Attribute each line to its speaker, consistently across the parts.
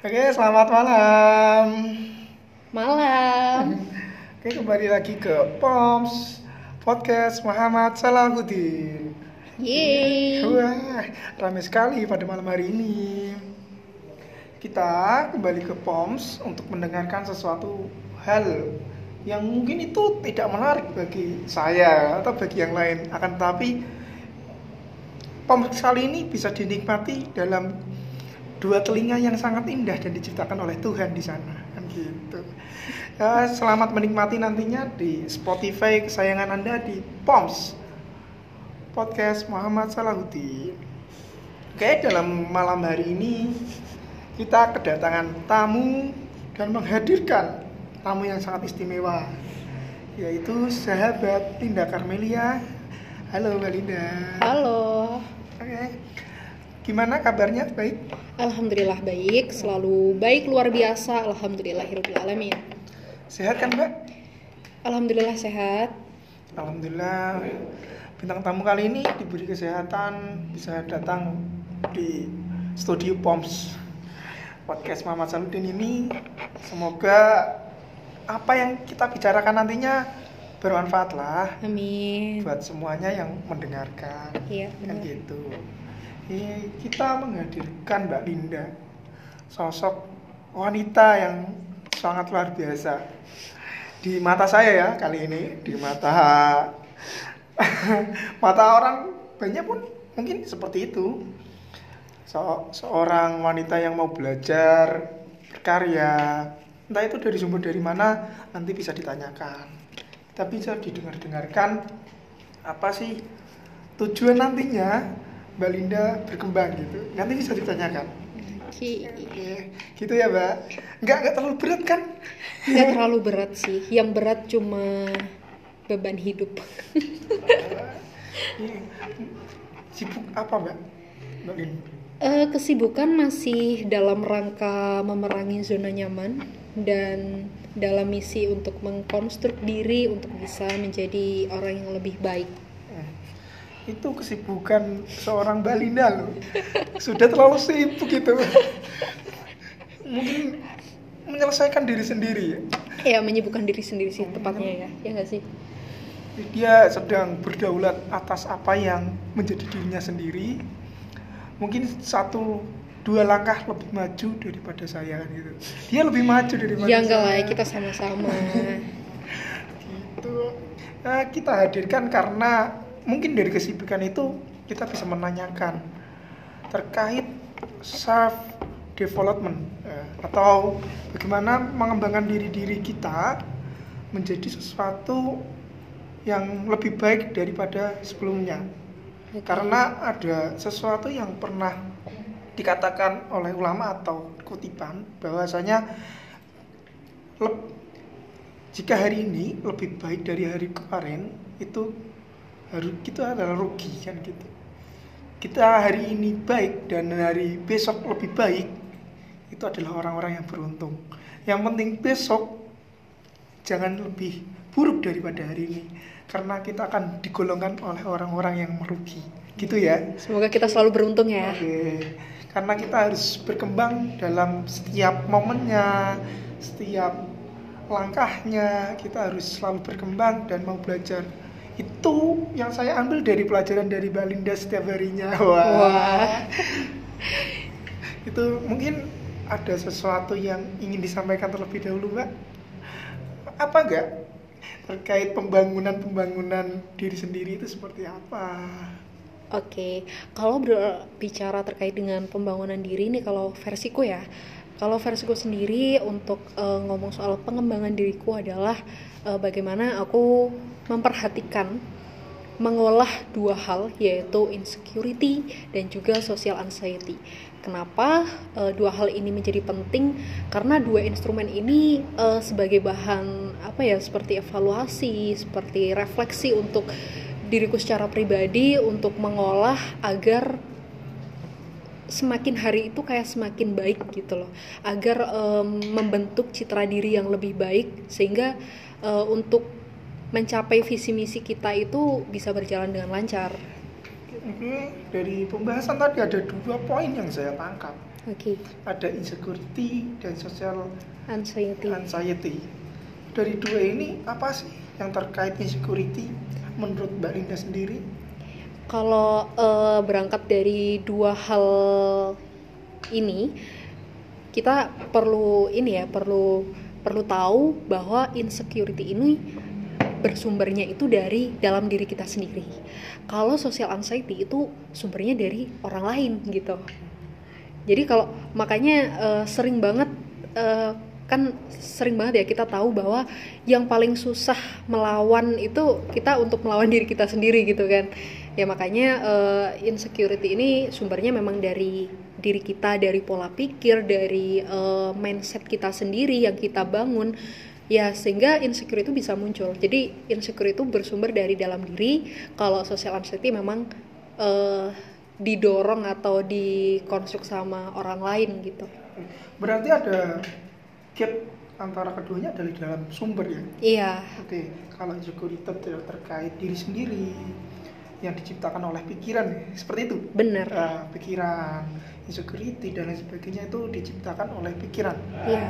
Speaker 1: Oke, selamat malam.
Speaker 2: Malam.
Speaker 1: Oke, kembali lagi ke POMS Podcast Muhammad Salahuddin.
Speaker 2: Yeay.
Speaker 1: Wah, ramai sekali pada malam hari ini. Kita kembali ke POMS untuk mendengarkan sesuatu hal yang mungkin itu tidak menarik bagi saya atau bagi yang lain. Akan tetapi POMS kali ini bisa dinikmati dalam dua telinga yang sangat indah dan diciptakan oleh Tuhan di sana. Kan gitu. Ya, selamat menikmati nantinya di Spotify kesayangan anda di POMS. Podcast Muhammad Salahuddin oke dalam malam hari ini kita kedatangan tamu dan menghadirkan tamu yang sangat istimewa yaitu sahabat Linda Carmelia. Halo Mbak Linda.
Speaker 2: Halo.
Speaker 1: oke gimana kabarnya baik
Speaker 2: Alhamdulillah baik, selalu baik luar biasa. Alhamdulillahirabbil alamin.
Speaker 1: sehat kan Mbak
Speaker 2: Alhamdulillah sehat.
Speaker 1: Alhamdulillah bintang tamu kali ini diberi kesehatan bisa datang di studio POMS podcast Mama Saludin ini semoga apa yang kita bicarakan nantinya bermanfaat lah
Speaker 2: Amin.
Speaker 1: buat semuanya yang mendengarkan.
Speaker 2: Iya,
Speaker 1: kan gitu. Eh, kita menghadirkan Mbak Linda sosok wanita yang sangat luar biasa. Di mata saya ya kali ini di mata mata orang banyak pun mungkin seperti itu. Se- seorang wanita yang mau belajar berkarya entah itu dari sumber dari mana nanti bisa ditanyakan kita bisa didengar-dengarkan apa sih tujuan nantinya Mbak Linda berkembang gitu nanti bisa ditanyakan
Speaker 2: Oke.
Speaker 1: oke gitu ya Mbak nggak nggak terlalu berat kan
Speaker 2: Nggak terlalu berat sih. Yang berat cuma beban hidup.
Speaker 1: Sibuk apa Mbak Mbak
Speaker 2: Eh, kesibukan masih dalam rangka memerangi zona nyaman dan dalam misi untuk mengkonstruk diri untuk bisa menjadi orang yang lebih baik.
Speaker 1: Eh, itu kesibukan seorang Mbak Linda loh. Sudah terlalu sibuk gitu. Mungkin menyelesaikan diri sendiri ya.
Speaker 2: Ya menyibukkan diri sendiri sih tepatnya ya, ya nggak sih?
Speaker 1: dia sedang berdaulat atas apa yang menjadi dirinya sendiri. Mungkin satu dua langkah lebih maju daripada saya kan gitu dia lebih maju daripada
Speaker 2: Ya enggak lah, kita sama-sama.
Speaker 1: gitu Nah, kita hadirkan karena mungkin dari kesibukan itu kita bisa menanyakan terkait self development eh, atau bagaimana mengembangkan diri diri kita menjadi sesuatu yang lebih baik daripada sebelumnya
Speaker 2: Oke.
Speaker 1: karena ada sesuatu yang pernah dikatakan oleh ulama atau kutipan bahwasanya jika hari ini lebih baik dari hari kemarin itu harus kita adalah rugi kan gitu. Kita hari ini baik dan hari besok lebih baik itu adalah orang-orang yang beruntung. Yang penting besok jangan lebih buruk daripada hari ini karena kita akan digolongkan oleh orang-orang yang merugi. Gitu ya.
Speaker 2: Semoga kita selalu beruntung ya.
Speaker 1: Oke, karena kita harus berkembang dalam setiap momennya, setiap langkahnya, kita harus selalu berkembang dan mau belajar. Itu yang saya ambil dari pelajaran dari Mbak Linda setiap harinya. Wah.
Speaker 2: Wah.
Speaker 1: Itu mungkin ada sesuatu yang ingin disampaikan terlebih dahulu, Mbak. Apa enggak? Terkait pembangunan-pembangunan diri sendiri itu seperti apa?
Speaker 2: Oke, kalau berbicara terkait dengan pembangunan diri nih kalau versiku ya. Kalau versiku sendiri untuk eh, ngomong soal pengembangan diriku adalah eh, bagaimana aku memperhatikan mengolah dua hal yaitu insecurity dan juga social anxiety. Kenapa eh, dua hal ini menjadi penting? Karena dua instrumen ini eh, sebagai bahan apa ya seperti evaluasi, seperti refleksi untuk diriku secara pribadi untuk mengolah agar semakin hari itu kayak semakin baik gitu loh agar em, membentuk citra diri yang lebih baik sehingga eh, untuk mencapai visi misi kita itu bisa berjalan dengan lancar
Speaker 1: Oke, dari pembahasan tadi ada dua poin yang saya tangkap.
Speaker 2: Oke.
Speaker 1: ada insecurity dan social
Speaker 2: Anxiety.
Speaker 1: anxiety. Dari dua ini apa sih yang terkait insecurity menurut Mbak Linda sendiri?
Speaker 2: Kalau eh, berangkat dari dua hal ini, kita perlu ini ya, perlu perlu tahu bahwa insecurity ini bersumbernya itu dari dalam diri kita sendiri. Kalau social anxiety itu sumbernya dari orang lain gitu. Jadi kalau makanya eh, sering banget eh, kan sering banget ya kita tahu bahwa yang paling susah melawan itu kita untuk melawan diri kita sendiri gitu kan. Ya makanya eh, insecurity ini sumbernya memang dari diri kita, dari pola pikir, dari eh, mindset kita sendiri yang kita bangun. Ya sehingga insecure itu bisa muncul. Jadi insecure itu bersumber dari dalam diri. Kalau social anxiety memang eh, didorong atau dikonstruk sama orang lain gitu.
Speaker 1: Berarti ada gap antara keduanya dari dalam sumber ya.
Speaker 2: Iya,
Speaker 1: Oke, kalau insecurity ter- terkait diri sendiri yang diciptakan oleh pikiran seperti itu.
Speaker 2: benar.
Speaker 1: Eh, pikiran, insecurity dan lain sebagainya itu diciptakan oleh pikiran.
Speaker 2: Iya,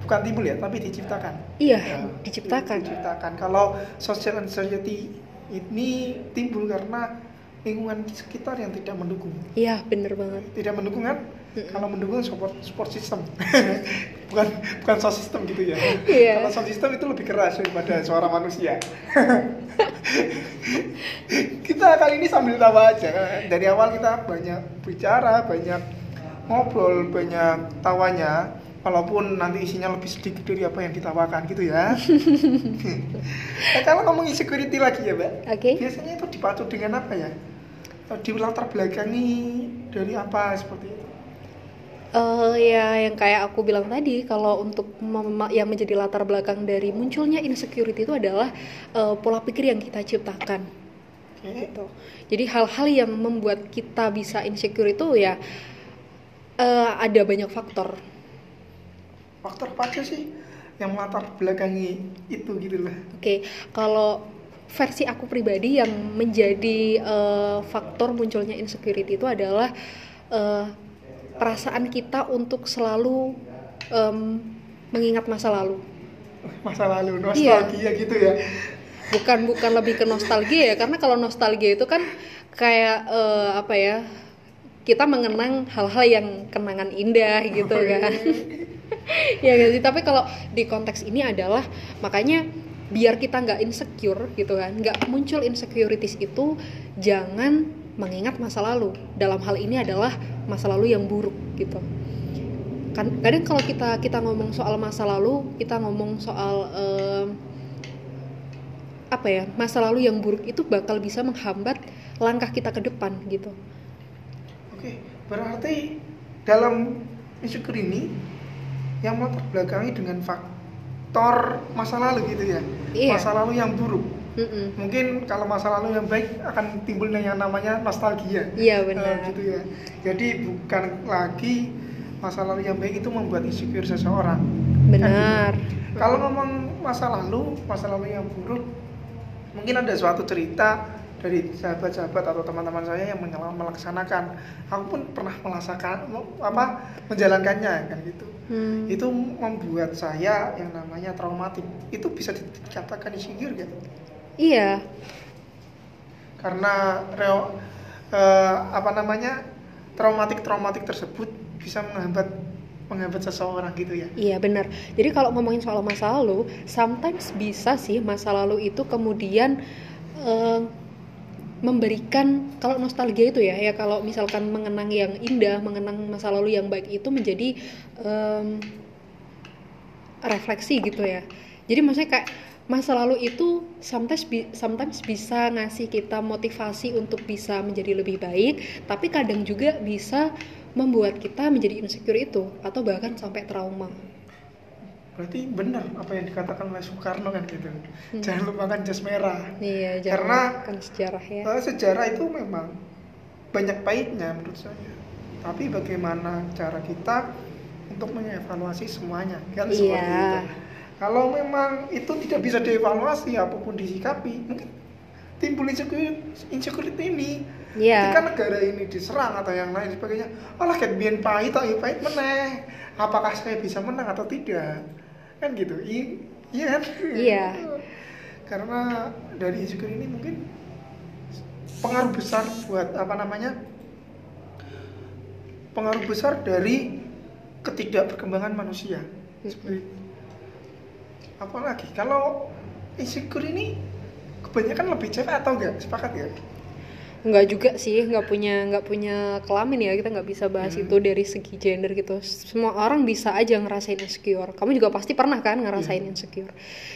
Speaker 1: Bukan timbul ya, tapi diciptakan.
Speaker 2: iya
Speaker 1: Ya,
Speaker 2: diciptakan.
Speaker 1: diciptakan. Kalau social anxiety ini timbul karena lingkungan sekitar yang tidak mendukung.
Speaker 2: Iya, bener banget.
Speaker 1: Tidak mendukung kan? Kalau mendukung support support system. bukan bukan sound system gitu ya.
Speaker 2: Iya.
Speaker 1: Kalau sound system itu lebih keras daripada suara manusia. kita kali ini sambil tawa aja. Dari awal kita banyak bicara, banyak ngobrol, banyak tawanya. Walaupun nanti isinya lebih sedikit dari apa yang ditawakan gitu ya. nah, kalau ngomong insecurity lagi ya, Mbak.
Speaker 2: Oke.
Speaker 1: Biasanya itu dipacu dengan apa ya? Di latar belakangi dari apa seperti itu?
Speaker 2: Eh ya yang kayak aku bilang tadi kalau untuk yang menjadi latar belakang dari munculnya insecurity itu adalah eh, pola pikir yang kita ciptakan
Speaker 1: Oke.
Speaker 2: gitu. Jadi hal-hal yang membuat kita bisa insecure itu ya eh, ada banyak faktor.
Speaker 1: Faktor apa aja sih yang melatar belakangi itu gitu lah?
Speaker 2: Oke, kalau versi aku pribadi yang menjadi eh, faktor munculnya insecurity itu adalah eh, perasaan kita untuk selalu em, mengingat masa lalu.
Speaker 1: Masa lalu,
Speaker 2: Iya.
Speaker 1: nostalgia gitu ya.
Speaker 2: Bukan bukan lebih ke nostalgia ya, karena kalau nostalgia itu kan kayak eh, apa ya? Kita mengenang hal-hal yang kenangan indah gitu kan. ya nggak sih tapi kalau di konteks ini adalah makanya biar kita nggak insecure gitu kan nggak muncul insecurities itu jangan mengingat masa lalu dalam hal ini adalah masa lalu yang buruk gitu kan kadang kalau kita kita ngomong soal masa lalu kita ngomong soal em, apa ya masa lalu yang buruk itu bakal bisa menghambat langkah kita ke depan gitu
Speaker 1: Oke, berarti dalam insecure ini yang melatar belakangi dengan faktor masa lalu gitu ya.
Speaker 2: Iya.
Speaker 1: Masa lalu yang buruk.
Speaker 2: Mm-mm.
Speaker 1: Mungkin kalau masa lalu yang baik akan timbul yang namanya nostalgia.
Speaker 2: iya
Speaker 1: Eh,
Speaker 2: benar
Speaker 1: gitu ya. Jadi bukan lagi masa lalu yang baik itu membuat insecure seseorang.
Speaker 2: benar
Speaker 1: Kalau ngomong masa lalu, masa lalu yang buruk, mungkin ada suatu cerita dari sahabat-sahabat atau teman-teman saya yang melaksanakan. Aku pun pernah merasakan apa menjalankannya kan gitu.
Speaker 2: Hmm.
Speaker 1: Itu membuat saya yang namanya traumatik. Itu bisa dikatakan insecure kan?
Speaker 2: Iya
Speaker 1: Karena reo, eh, apa namanya traumatik-traumatik tersebut bisa menghambat menghambat seseorang gitu ya.
Speaker 2: Iya benar. Jadi kalau ngomongin soal masa lalu, sometimes bisa sih masa lalu itu kemudian eh, memberikan kalau nostalgia itu ya, ya kalau misalkan mengenang yang indah, mengenang masa lalu yang baik itu menjadi em, refleksi gitu ya. Jadi maksudnya kayak masa lalu itu sometimes bi- sometimes bisa ngasih kita motivasi untuk bisa menjadi lebih baik, tapi kadang juga bisa membuat kita menjadi insecure itu atau bahkan sampai trauma.
Speaker 1: Berarti benar apa yang dikatakan oleh Soekarno kan gitu.
Speaker 2: Hmm.
Speaker 1: Jangan lupakan jas merah.
Speaker 2: Iya,
Speaker 1: Karena-
Speaker 2: jangan sejarah ya.
Speaker 1: Eh, sejarah itu memang banyak pahitnya menurut saya. Tapi bagaimana cara kita untuk mengevaluasi semuanya kan seperti
Speaker 2: Iya.
Speaker 1: itu. Kalau memang itu tidak bisa dievaluasi apa pun disikapi, mungkin timbul insecurity, insecurity ini.
Speaker 2: Iya.
Speaker 1: ketika negara ini diserang atau yang lain sebagainya kayak biar pahit atau pahit meneh. Apakah saya bisa menang atau tidak? Kan gitu. I- iya kan?
Speaker 2: Iya.
Speaker 1: karena dari insecure ini mungkin pengaruh besar buat apa namanya pengaruh besar dari ketidakperkembangan manusia. Seperti apalagi kalau insecure ini kebanyakan lebih cewek atau enggak sepakat ya?
Speaker 2: Nggak juga sih nggak punya nggak punya kelamin ya kita nggak bisa bahas
Speaker 1: Hmm.
Speaker 2: itu dari segi gender gitu. Semua orang bisa aja ngerasain insecure. Kamu juga pasti pernah kan ngerasain
Speaker 1: Iya.
Speaker 2: insecure.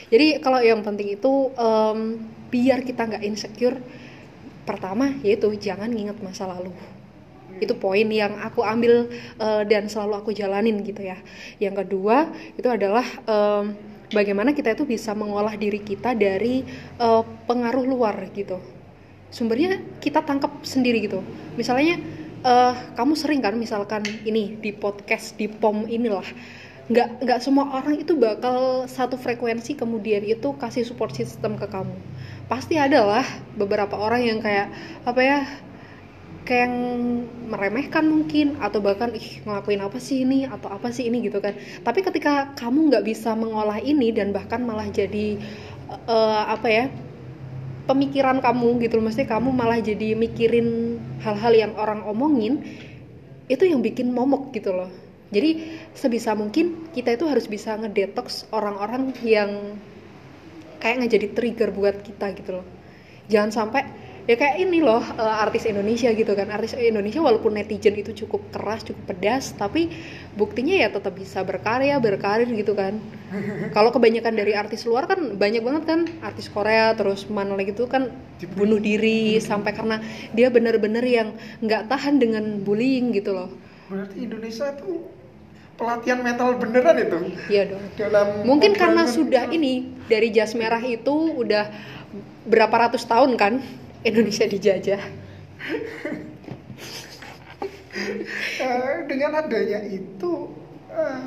Speaker 2: Jadi kalau yang penting itu em, biar kita nggak insecure pertama yaitu jangan nginget masa lalu. Itu poin yang aku ambil eh, dan selalu aku jalanin gitu ya. Yang kedua itu adalah em, bagaimana kita itu bisa mengolah diri kita dari eh, pengaruh luar gitu. Sumbernya kita tangkap sendiri gitu. Misalnya eh, kamu sering kan misalkan ini di podcast di pom inilah nggak nggak semua orang itu bakal satu frekuensi kemudian itu kasih support system ke kamu. Pasti ada lah beberapa orang yang kayak apa ya kayak yang meremehkan mungkin atau bahkan ih ngelakuin apa sih ini? Atau apa sih ini? gitu kan. Tapi ketika kamu nggak bisa mengolah ini dan bahkan malah jadi eh, apa ya pemikiran kamu gitu loh. Mesti kamu malah jadi mikirin hal-hal yang orang omongin itu yang bikin momok gitu loh. Jadi sebisa mungkin kita itu harus bisa ngedetox orang-orang yang kayak ngejadi trigger buat kita gitu loh. Jangan sampai ya kayak ini loh eh, artis Indonesia gitu kan. Artis Indonesia walaupun netizen itu cukup keras cukup pedas tapi buktinya ya tetap bisa berkarya berkarir gitu kan. Kalau kebanyakan dari artis luar kan banyak banget kan artis Korea terus mana lagi itu kan bunuh diri sampai karena dia bener-bener yang nggak tahan dengan bullying gitu loh.
Speaker 1: Berarti Indonesia itu pelatihan mental beneran itu?
Speaker 2: Iya dong.
Speaker 1: Dalam
Speaker 2: mungkin karena sudah ini dari jas merah itu udah berapa ratus tahun kan Indonesia dijajah.
Speaker 1: Eh, dengan adanya itu eh,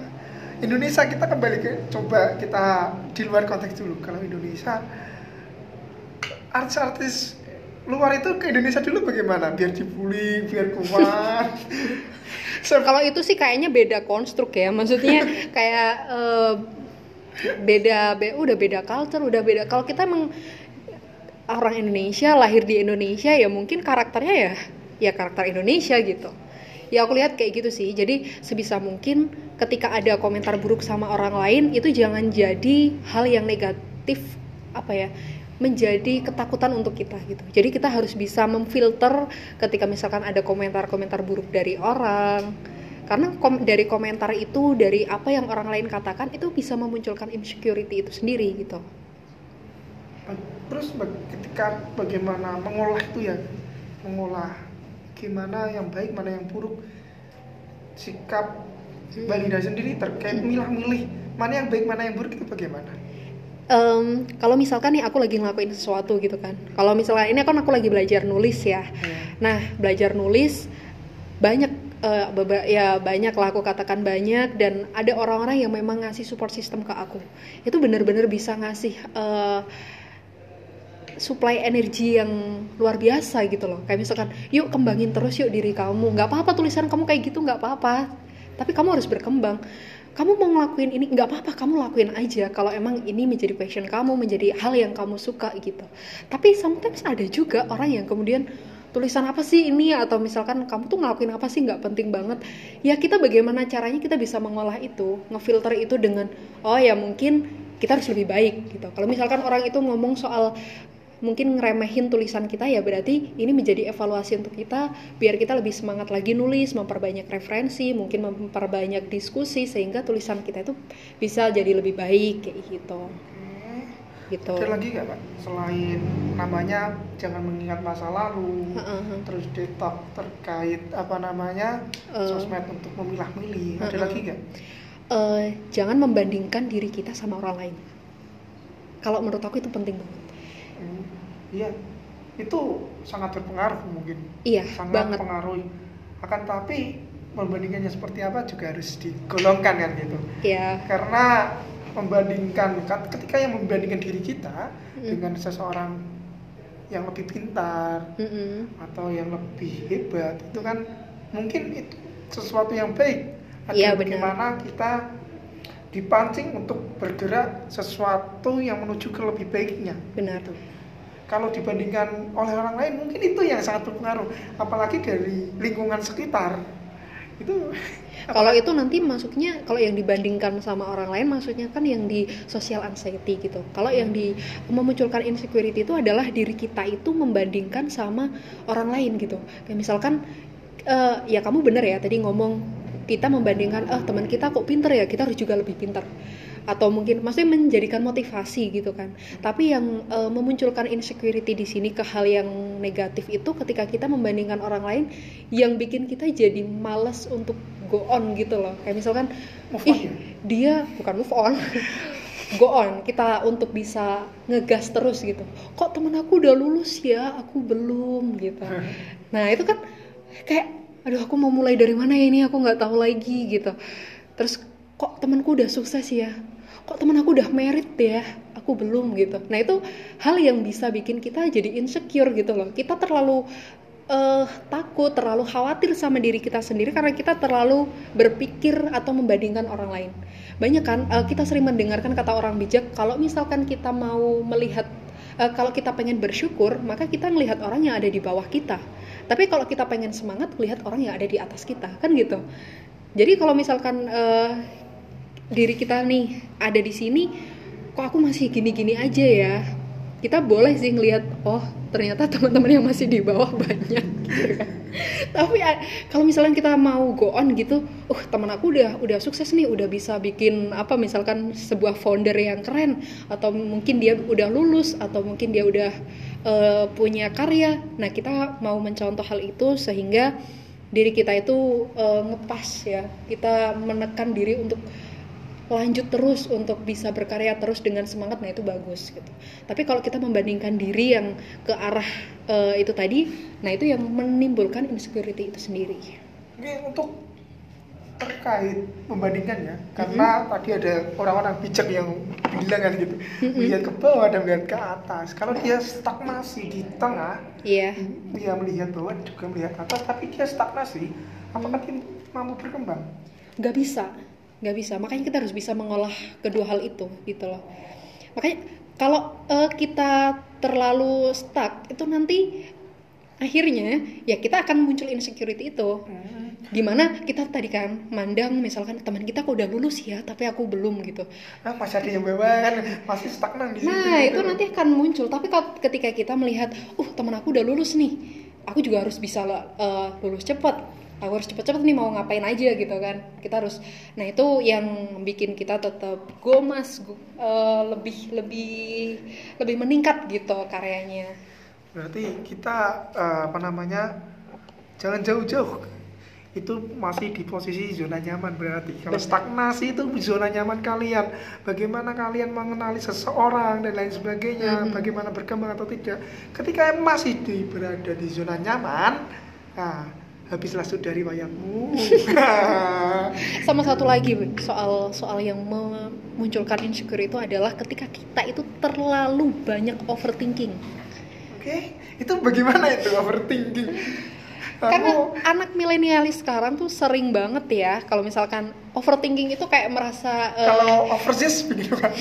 Speaker 1: Indonesia kita kembali ke coba kita di luar konteks dulu. Kalau Indonesia artis-artis luar itu ke Indonesia dulu bagaimana? Biar dibully biar kuat. So,
Speaker 2: kalau itu sih kayaknya beda konstruk ya. Maksudnya kayak eh, beda be udah beda culture udah beda kalau kita emang orang Indonesia lahir di Indonesia ya mungkin karakternya ya ya karakter Indonesia gitu. Ya aku lihat kayak gitu sih. Jadi sebisa mungkin ketika ada komentar buruk sama orang lain itu jangan jadi hal yang negatif apa ya menjadi ketakutan untuk kita gitu. Jadi kita harus bisa memfilter ketika misalkan ada komentar-komentar buruk dari orang. Karena kom- dari komentar itu dari apa yang orang lain katakan itu bisa memunculkan insecurity itu sendiri gitu
Speaker 1: terus ketika bagaimana mengolah itu ya mengolah gimana yang baik mana yang buruk sikap Mbak Linda sendiri terkait milah-milih mana yang baik mana yang buruk itu bagaimana?
Speaker 2: Em, kalau misalkan nih aku lagi ngelakuin sesuatu gitu kan kalau misalnya ini kan aku lagi belajar nulis ya. Nah belajar nulis banyak beba- ya banyak lah aku katakan banyak dan ada orang-orang yang memang ngasih support system ke aku. Itu bener-bener bisa ngasih eh, supply energi yang luar biasa gitu loh. Kayak misalkan yuk kembangin terus yuk diri kamu. Nggak apa-apa tulisan kamu kayak gitu nggak apa-apa. Tapi kamu harus berkembang. Kamu mau ngelakuin ini nggak apa-apa kamu lakuin aja. Kalau emang ini menjadi passion kamu menjadi hal yang kamu suka gitu. Tapi sometimes ada juga orang yang kemudian tulisan apa sih ini? Atau misalkan kamu tuh ngelakuin apa sih? Nggak penting banget. Ya kita bagaimana caranya kita bisa mengolah itu ngefilter itu dengan oh ya mungkin kita harus lebih baik gitu. Kalau misalkan orang itu ngomong soal mungkin ngeremehin tulisan kita ya berarti ini menjadi evaluasi untuk kita biar kita lebih semangat lagi nulis memperbanyak referensi mungkin memperbanyak diskusi sehingga tulisan kita itu bisa jadi lebih baik kayak gitu. Gitu.
Speaker 1: Ada lagi nggak pak? Selain namanya jangan mengingat masa lalu
Speaker 2: Heeh.
Speaker 1: terus detox terkait apa namanya
Speaker 2: Eh.
Speaker 1: sosmed untuk memilah-milih. Ada
Speaker 2: Heeh.
Speaker 1: lagi nggak?
Speaker 2: Eh, jangan membandingkan diri kita sama orang lain. Kalau menurut aku itu penting banget
Speaker 1: Hmm, iya. Itu sangat berpengaruh mungkin.
Speaker 2: Iya
Speaker 1: sangat
Speaker 2: banget.
Speaker 1: pengaruh akan tapi membandingkannya seperti apa juga harus digolongkan kan gitu.
Speaker 2: Ya
Speaker 1: karena membandingkan ketika yang membandingkan diri kita
Speaker 2: Hmm.
Speaker 1: dengan seseorang yang lebih pintar
Speaker 2: Mm-mm.
Speaker 1: atau yang lebih hebat itu kan mungkin itu sesuatu yang baik.
Speaker 2: Iya, benar.
Speaker 1: bagaimana kita dipancing untuk bergerak sesuatu yang menuju ke lebih baiknya
Speaker 2: benar
Speaker 1: Gitu. kalau dibandingkan oleh orang lain mungkin itu yang sangat berpengaruh apalagi dari lingkungan sekitar itu
Speaker 2: Kalau itu nanti masuknya kalau yang dibandingkan sama orang lain maksudnya kan yang di social anxiety gitu. Kalau yang di memunculkan insecurity itu adalah diri kita itu membandingkan sama orang lain gitu. Kayak misalkan eh, ya kamu bener ya tadi ngomong kita membandingkan ah teman kita kok pinter ya kita harus juga lebih pinter. Atau mungkin maksudnya menjadikan motivasi gitu kan. Tapi yang eh, memunculkan insecurity di sini ke hal yang negatif itu ketika kita membandingkan orang lain yang bikin kita jadi males untuk go on gitu loh. Kayak misalkan
Speaker 1: Move on
Speaker 2: ih
Speaker 1: ya?
Speaker 2: dia bukan move on go on. Kita untuk bisa ngegas terus gitu. Kok temen aku udah lulus ya? Aku belum gitu. Nah itu kan kayak aduh aku mau mulai dari mana ya ini? Aku nggak tahu lagi gitu. Terus kok temanku udah sukses ya? Kok temen aku udah merit ya? Aku belum gitu. Nah itu hal yang bisa bikin kita jadi insecure gitu loh. Kita terlalu eh, takut terlalu khawatir sama diri kita sendiri karena kita terlalu berpikir atau membandingkan orang lain. Banyak kan eh, kita sering mendengarkan kata orang bijak kalau misalkan kita mau melihat eh, kalau kita pengen bersyukur maka kita melihat orang yang ada di bawah kita tapi kalau kita pengen semangat lihat orang yang ada di atas kita kan gitu. Jadi kalau misalkan eh, diri kita nih ada di sini kok aku masih gini-gini aja ya? Kita boleh sih ngelihat oh ternyata teman-teman yang masih di bawah banyak. Tapi a- kalau misalnya kita mau go on gitu uh teman aku udah udah sukses nih udah bisa bikin apa misalkan sebuah founder yang keren atau mungkin dia udah lulus atau mungkin dia udah eh, punya karya. Nah kita mau mencontoh hal itu sehingga diri kita itu eh, ngepas ya. Kita menekan diri untuk lanjut terus untuk bisa berkarya terus dengan semangat nah itu bagus gitu. Tapi kalau kita membandingkan diri yang ke arah eh, itu tadi nah itu yang menimbulkan insecurity itu sendiri.
Speaker 1: Oke, untuk terkait membandingkan ya, karena tadi ada orang-orang bijak yang bilang kan gitu, melihat ke bawah dan melihat ke atas. Kalau dia stagnasi di tengah,
Speaker 2: iya.
Speaker 1: dia melihat bawah juga melihat atas, tapi dia stagnasi, apakah dia mampu berkembang?
Speaker 2: nggak bisa nggak bisa. Makanya kita harus bisa mengolah kedua hal itu gitu loh. Makanya kalau eh, kita terlalu stuck itu nanti akhirnya ya kita akan muncul insecurity itu gimana kita tadi kan mandang misalkan teman kita kok udah lulus ya tapi aku belum gitu
Speaker 1: Ah, masih ada yang kan, masih stagnan di situ.
Speaker 2: nah
Speaker 1: gitu.
Speaker 2: itu nanti akan muncul tapi kalau ketika kita melihat uh teman aku udah lulus nih aku juga harus bisa eh, lulus cepat aku harus cepet-cepet nih mau ngapain aja gitu kan kita harus nah itu yang bikin kita tetap gomas eh, lebih lebih lebih meningkat gitu karyanya
Speaker 1: Berarti kita eh, apa namanya jangan jauh-jauh. Itu masih di posisi zona nyaman berarti. Kalau stagnasi itu zona nyaman kalian. Bagaimana kalian mengenali seseorang dan lain sebagainya,
Speaker 2: Mhm.
Speaker 1: bagaimana berkembang atau tidak. Ketika masih di berada di zona nyaman, nah habislah sudari wayangmu.
Speaker 2: sama satu lagi soal soal yang memunculkan insecure itu adalah ketika kita itu terlalu banyak overthinking
Speaker 1: Oke, itu bagaimana itu overthinking?
Speaker 2: Karena anak milenialis sekarang tuh sering banget ya kalau misalkan overthinking itu kayak merasa eh,
Speaker 1: kalau overzeus begitu kan.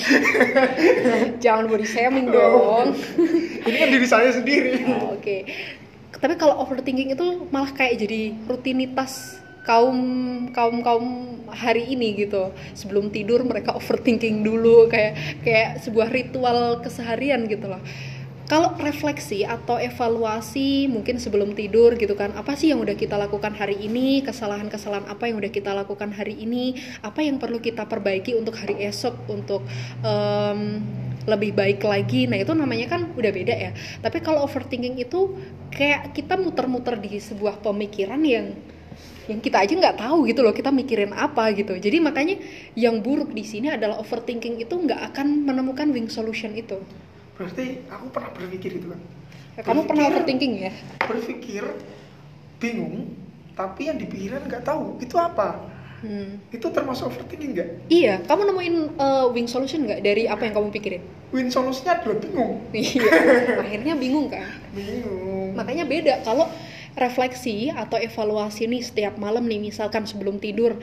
Speaker 2: jangan body shaming
Speaker 1: Oh.
Speaker 2: dong
Speaker 1: Ini kan diri saya sendiri.
Speaker 2: Oh, oke tapi kalau overthinking itu malah kayak jadi rutinitas kaum kaum kaum hari ini gitu sebelum tidur mereka overthinking dulu kayak kayak sebuah ritual keseharian gitu loh kalau refleksi atau evaluasi mungkin sebelum tidur gitu kan apa sih yang udah kita lakukan hari ini? Kesalahan-kesalahan apa yang udah kita lakukan hari ini? Apa yang perlu kita perbaiki untuk hari esok untuk em, lebih baik lagi? Nah itu namanya kan udah beda ya. Tapi kalau overthinking itu kayak kita muter-muter di sebuah pemikiran yang yang kita aja nggak tahu gitu loh kita mikirin apa gitu. Jadi makanya yang buruk di sini adalah overthinking itu nggak akan menemukan wing solution itu
Speaker 1: Berarti aku pernah berpikir itu kan.
Speaker 2: kamu pernah
Speaker 1: Berpikir-
Speaker 2: overthinking ya
Speaker 1: Berpikir bingung, tapi yang di pikiran nggak tahu itu apa.
Speaker 2: Hmm.
Speaker 1: itu termasuk overthinking nggak
Speaker 2: Iya, kamu nemuin uh, wing solution nggak dari apa yang kamu pikirin?
Speaker 1: win solusinya adalah bingung
Speaker 2: Iya, akhirnya bingung kan?
Speaker 1: bingung
Speaker 2: Makanya beda kalau refleksi atau evaluasi nih setiap malam nih misalkan sebelum tidur.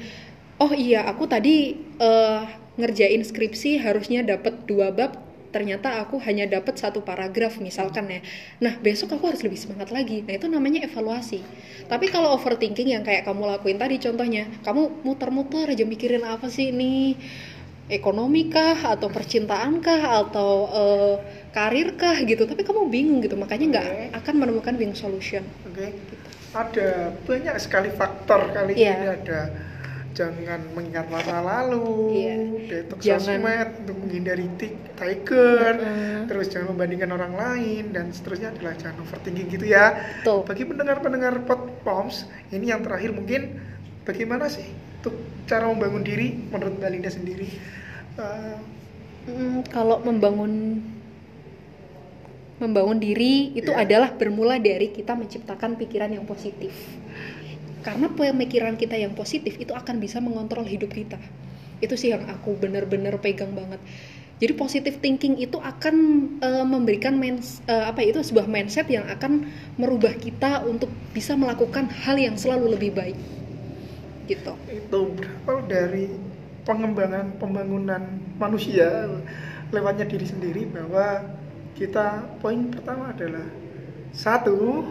Speaker 2: Oh iya, aku tadi uh, ngerjain skripsi harusnya dapat dua bab, ternyata aku hanya dapat satu paragraf misalkan ya. Nah, besok aku harus lebih semangat lagi. Nah, itu namanya evaluasi. Tapi kalau overthinking yang kayak kamu lakuin tadi contohnya, kamu muter-muter aja mikirin apa sih ini ekonomi kah atau percintaan kah atau uh, karir kah gitu tapi kamu bingung gitu makanya nggak
Speaker 1: Oke.
Speaker 2: akan menemukan wing solution
Speaker 1: Oke, ada banyak sekali faktor kali
Speaker 2: Iya.
Speaker 1: ini ada jangan mengingat masa lalu,
Speaker 2: Iya.
Speaker 1: detox
Speaker 2: Jangan-
Speaker 1: sosmed untuk menghindari tik tiger,
Speaker 2: Mm-mm.
Speaker 1: terus jangan membandingkan orang lain dan seterusnya adalah jangan overthinking gitu ya.
Speaker 2: Betul.
Speaker 1: Bagi pendengar-pendengar Poms, ini yang terakhir mungkin bagaimana sih untuk cara membangun diri menurut Mbak Linda sendiri? Eh,
Speaker 2: Mm, kalau membangun membangun diri itu
Speaker 1: Iya.
Speaker 2: adalah bermula dari kita menciptakan pikiran yang positif. Karena pemikiran kita yang positif itu akan bisa mengontrol hidup kita. Itu sih yang aku bener-bener pegang banget. Jadi positive thinking itu akan eh, memberikan mens, eh, apa ya, itu sebuah mindset yang akan merubah kita untuk bisa melakukan hal yang selalu lebih baik. Gitu.
Speaker 1: itu berawal dari pengembangan pembangunan manusia lewatnya diri sendiri bahwa kita poin pertama adalah satu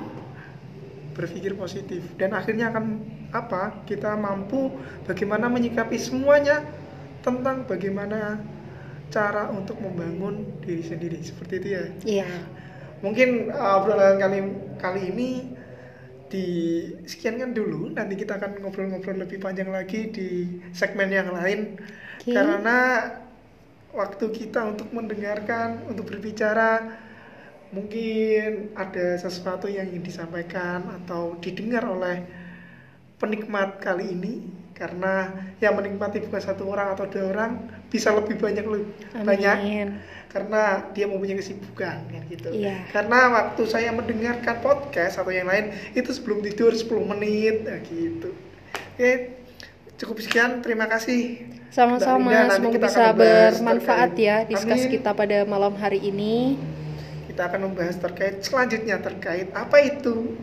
Speaker 1: berpikir positif. Dan akhirnya akan apa? Kita mampu bagaimana menyikapi semuanya tentang bagaimana cara untuk membangun diri sendiri. Seperti itu ya.
Speaker 2: Iya.
Speaker 1: mungkin uh, obrolan kali kali ini di sekiankan dulu. Nanti kita akan ngobrol-ngobrol lebih panjang lagi di segmen yang lain.
Speaker 2: Oke.
Speaker 1: karena waktu kita untuk mendengarkan untuk berbicara mungkin ada sesuatu yang ingin disampaikan atau didengar oleh penikmat kali ini karena yang menikmati bukan satu orang atau dua orang bisa lebih banyak lebih banyak
Speaker 2: Amin.
Speaker 1: karena dia mempunyai kesibukan kan gitu.
Speaker 2: Iya.
Speaker 1: Karena waktu saya mendengarkan podcast atau yang lain itu sebelum tidur 10 menit nah gitu. Oke, cukup sekian. Terima kasih.
Speaker 2: Sama-sama, semoga
Speaker 1: kita
Speaker 2: bisa bermanfaat ya diskus
Speaker 1: Amin.
Speaker 2: kita pada malam hari ini.
Speaker 1: Kita akan membahas terkait selanjutnya terkait apa itu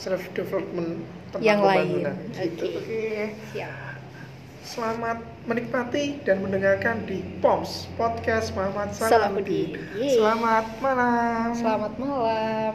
Speaker 1: self development tentang
Speaker 2: Yang lain.
Speaker 1: Gitu.
Speaker 2: Oke. Siap.
Speaker 1: Selamat menikmati dan mendengarkan di POMS Podcast Muhammad
Speaker 2: Salahuddin.
Speaker 1: Selamat malam.
Speaker 2: Selamat malam.